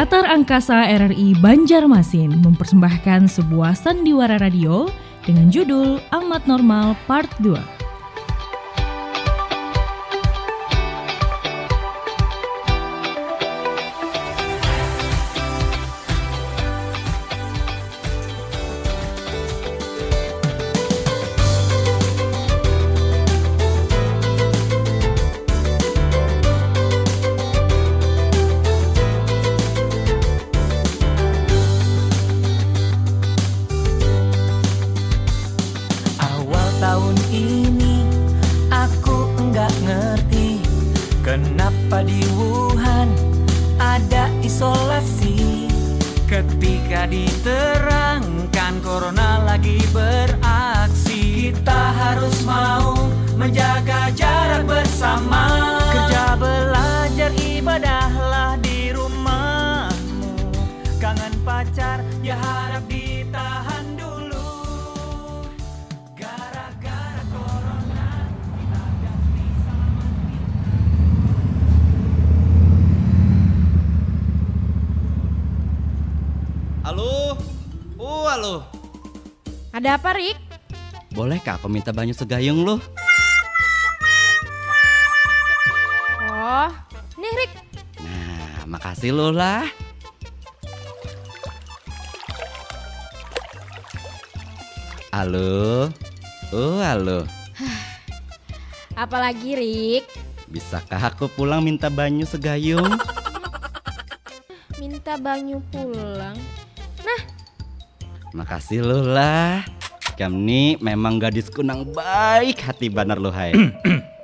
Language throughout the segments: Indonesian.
Teater Angkasa RRI Banjarmasin mempersembahkan sebuah sandiwara radio dengan judul Amat Normal Part 2. lagi beraksi. Kita harus mau menjaga jarak bersama. Kerja belajar ibadahlah di rumahmu. Kangen pacar ya harap ditahan dulu. Gara-gara corona kita ganti sama Halo? Oh, halo. Ada apa, Rik? Bolehkah aku minta banyu segayung lo? Oh, nih Rik. Nah, makasih lo lah. Halo? Oh, halo. Apalagi, Rik? Bisakah aku pulang minta banyu segayung? minta banyu pulang? Makasih lo lah. Kamu nih memang gadis kunang baik hati banar lo hai.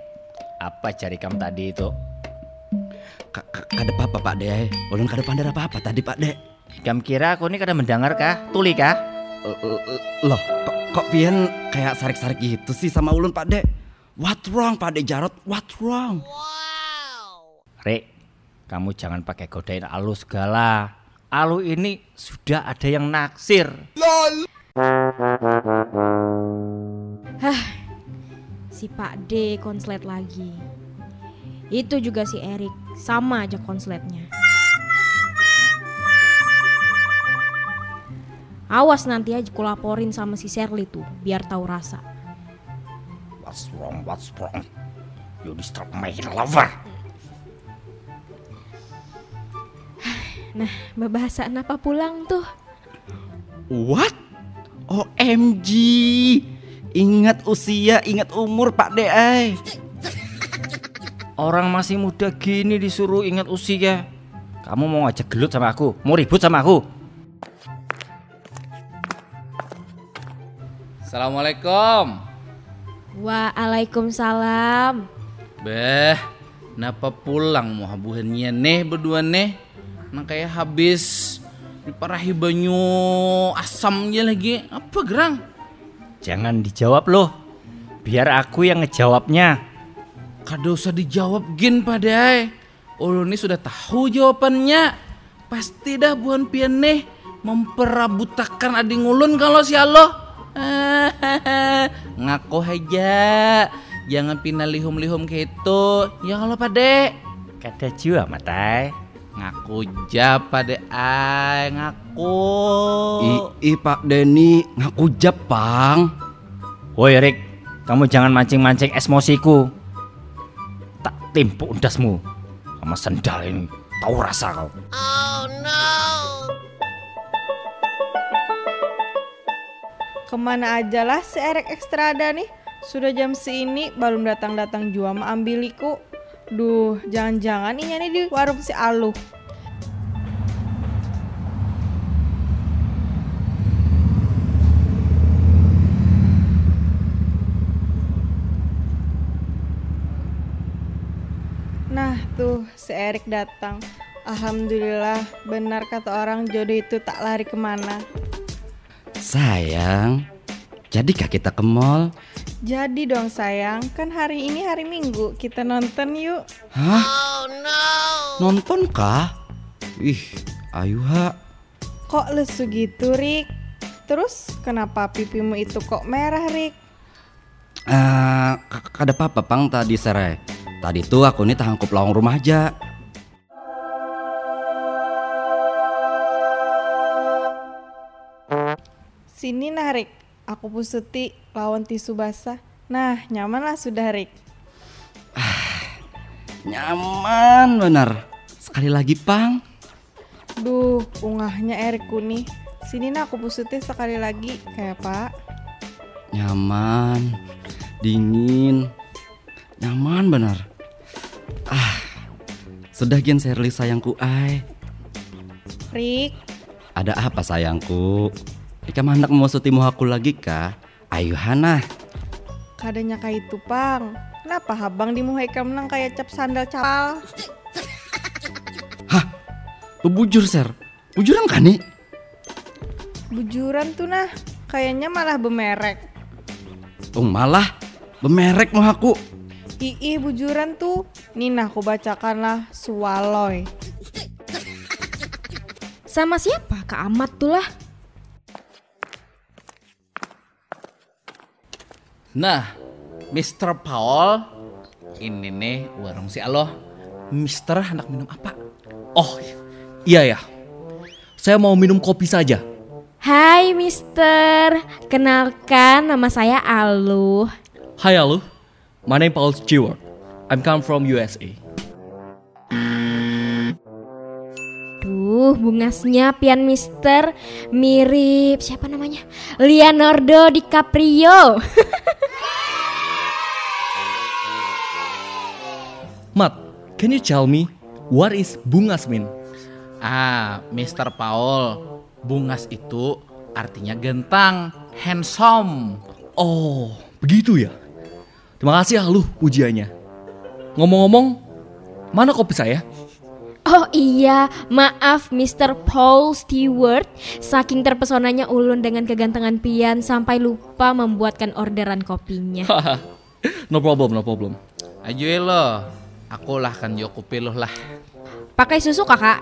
apa cari kamu tadi itu? Kada apa-apa Pak De. Ulun kada pandar apa-apa tadi Pak De. Kamu kira aku ini kada mendengar kah? Tuli kah? Loh, kok, kok pian kayak sarik-sarik gitu sih sama ulun Pak De? What wrong Pak De Jarot? What wrong? Wow. Rek, kamu jangan pakai godain alus segala. Alu ini sudah ada yang naksir. LOL. Hah, si Pak D konslet lagi. Itu juga si Erik, sama aja konsletnya. Awas nanti aja kulaporin sama si Sherly tuh, biar tahu rasa. What's wrong? What's wrong? You disturb my lover. Nah, bahasa apa pulang tuh? What? OMG. Ingat usia, ingat umur Pak DA. Orang masih muda gini disuruh ingat usia. Kamu mau ngajak gelut sama aku? Mau ribut sama aku? Assalamualaikum. Waalaikumsalam. Beh, napa pulang mau habuhannya nih berdua nih? Nah kayak habis diparahi banyu asamnya lagi. Apa gerang? Jangan dijawab loh. Biar aku yang ngejawabnya. Kada usah dijawab gin padai. Ulu ini sudah tahu jawabannya. Pasti dah buan pianeh memperabutakan adik ngulun kalau si Allah. Ngaku aja. Jangan pindah lihum-lihum kayak itu. Ya kalau pade kada jua matai Ngaku jap pada ay ngaku. I, i Pak Denny ngaku jap pang. Woi Rick, kamu jangan mancing-mancing emosiku. Tak timpuk undasmu sama sendal ini. Tahu rasa kau. Oh no. Ke mana aja lah si Erek Ekstrada nih? Sudah jam segini belum datang-datang jua ma ambiliku. Duh, jangan-jangan ini nih di warung si Alu. Nah tuh si Erik datang. Alhamdulillah benar kata orang jodoh itu tak lari ke mana. Sayang, jadi kak kita ke mall? Jadi dong sayang, kan hari ini hari Minggu, kita nonton yuk. Hah? Oh no. Nonton kah? Ih, ayu ha. Kok lesu gitu, Rik? Terus kenapa pipimu itu kok merah, Rik? Eh, uh, kada apa-apa, Pang tadi serai. Tadi tuh aku ini tangkup lawang rumah aja. Sini narik, aku pusuti lawan tisu basah. Nah, nyaman lah sudah Rik. Nyaman benar. Sekali lagi, Pang. Duh, ungahnya Erikku nih. Sini nah aku pusuti sekali lagi kayak Pak. Nyaman, dingin, nyaman benar. Ah, sudah gen Serli sayangku ai. Rik, Ada apa sayangku? Ika hendak mau sutimu aku lagi kah? Ayo Hana. kadanya kayak itu Pang. Kenapa habang dimuhai menang kayak cap sandal capal? Bebujur Ser. Bujuran kan nih? Bujuran tuh nah, kayaknya malah bemerek. Oh malah bemerek mau aku. Ii bujuran tuh. Nih nah aku bacakan lah Swaloy. Sama siapa? Kak Amat tuh lah. Nah, Mr. Paul, ini nih warung si Aloh. Mister hendak minum apa? Oh, iya ya. Saya mau minum kopi saja. Hai Mister, kenalkan nama saya Aluh. Hi, halo. My name Paul Stewart. I'm come from USA. Duh, bungasnya pian Mister mirip siapa namanya? Leonardo DiCaprio. can you tell me what is bungas mean? Ah, Mr. Paul, bungas itu artinya gentang, handsome. Oh, begitu ya. Terima kasih ya lu pujiannya. Ngomong-ngomong, mana kopi saya? Oh iya, maaf Mr. Paul Stewart. Saking terpesonanya ulun dengan kegantengan pian sampai lupa membuatkan orderan kopinya. no problem, no problem. Ayo lo, aku lah kan jo kopi lo lah. Pakai susu kakak?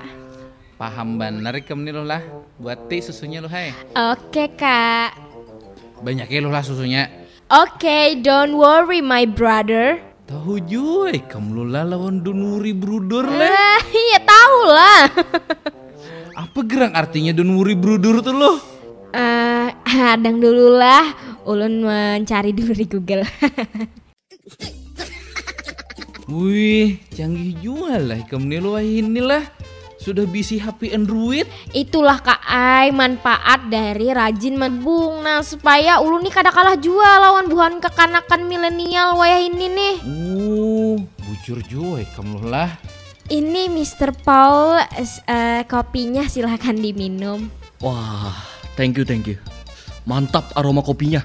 Paham bener kem nih lah. Buat ti susunya lo hai. Oke kak. Banyak lo lah susunya. Oke, don't worry my brother. Tahu juy, kamu lo lah lawan Dunuri Bruder lah. Eh, iya tahu lah. Apa gerang artinya Dunuri Bruder tuh lo? Eh, hadang dulu lah. Ulun mencari dulu di Google. Wih, canggih juga lah lo ini lah. Sudah bisi HP Android. Itulah Kak Ai manfaat dari rajin mabung. Nah, supaya ulun nih kada kalah jual lawan buhan kekanakan milenial wayah ini nih. Uh, bujur juy kamu lo lah. Ini Mr. Paul eh, kopinya silahkan diminum. Wah, thank you, thank you. Mantap aroma kopinya.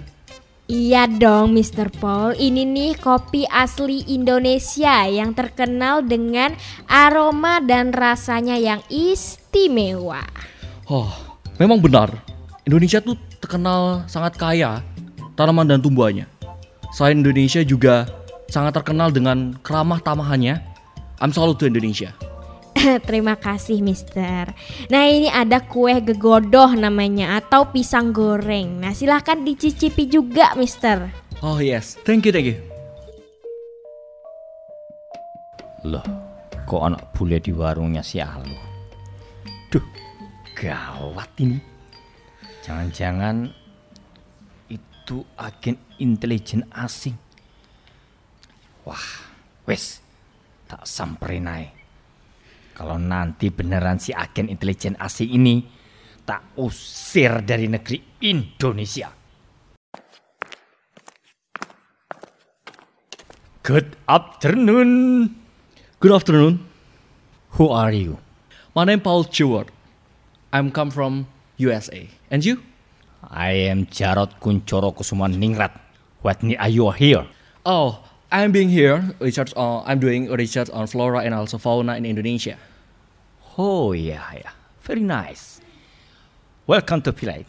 Iya dong Mr. Paul, ini nih kopi asli Indonesia yang terkenal dengan aroma dan rasanya yang istimewa. Oh, memang benar. Indonesia tuh terkenal sangat kaya tanaman dan tumbuhannya. Selain Indonesia juga sangat terkenal dengan keramah tamahannya. I'm salut to Indonesia. Terima kasih Mister. Nah ini ada kue gegodoh namanya atau pisang goreng. Nah silahkan dicicipi juga Mister. Oh yes, thank you, thank you. Loh, kok anak bule di warungnya si Alu? Duh, gawat ini. Jangan-jangan itu agen intelijen asing. Wah, wes, tak samperin aja. Kalau nanti beneran si agen intelijen asing ini tak usir dari negeri Indonesia. Good afternoon. Good afternoon. Who are you? My name Paul Stewart. I'm come from USA. And you? I am Jarod Kuncoro Kusuman Ningrat. What need are you here? Oh, I'm being here. Research on, I'm doing research on flora and also fauna in Indonesia. Oh yeah, yeah. Very nice. Welcome to Pilai.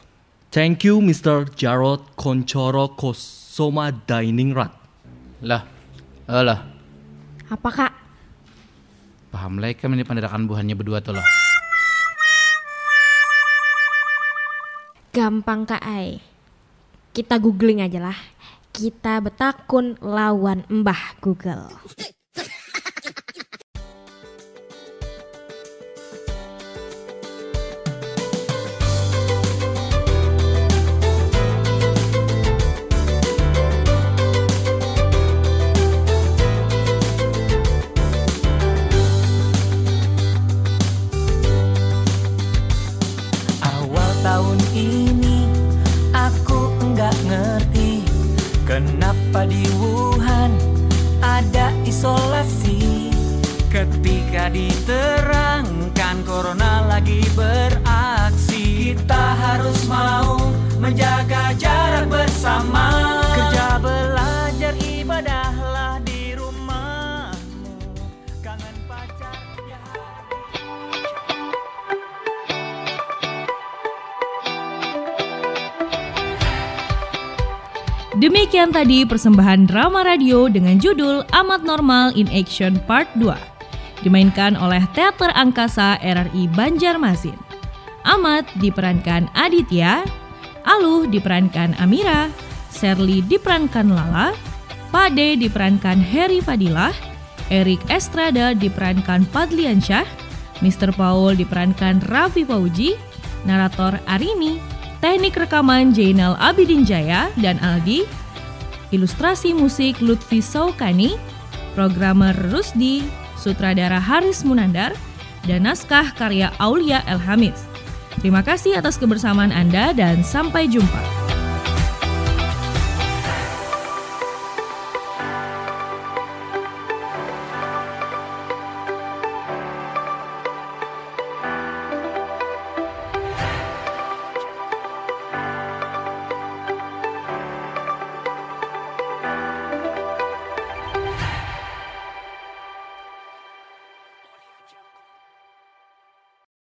Thank you, Mr. Jarod Koncoro Kosoma Diningrat. Lah, eh lah. Apa kak? Paham lah kan ini pendedakan buhannya berdua tuh loh. Gampang kak Ai. Kita googling aja lah. Kita betakun lawan Mbah Google. Diterangkan corona lagi beraksi. Kita harus mau menjaga jarak bersama. Kerja belajar ibadahlah di rumahmu. Kangen pacar ya Demikian tadi persembahan drama radio dengan judul Amat Normal in Action Part 2 Dimainkan oleh Teater Angkasa RRI Banjarmasin Amat diperankan Aditya Aluh diperankan Amira Serly diperankan Lala Pade diperankan Heri Fadilah Erik Estrada diperankan Padliansyah Mr. Paul diperankan Raffi Fauji Narator Arini Teknik rekaman Jainal Abidin Jaya dan Aldi Ilustrasi musik Lutfi Saukani Programmer Rusdi Sutradara Haris Munandar Dan naskah karya Aulia Elhamis Terima kasih atas kebersamaan Anda dan sampai jumpa.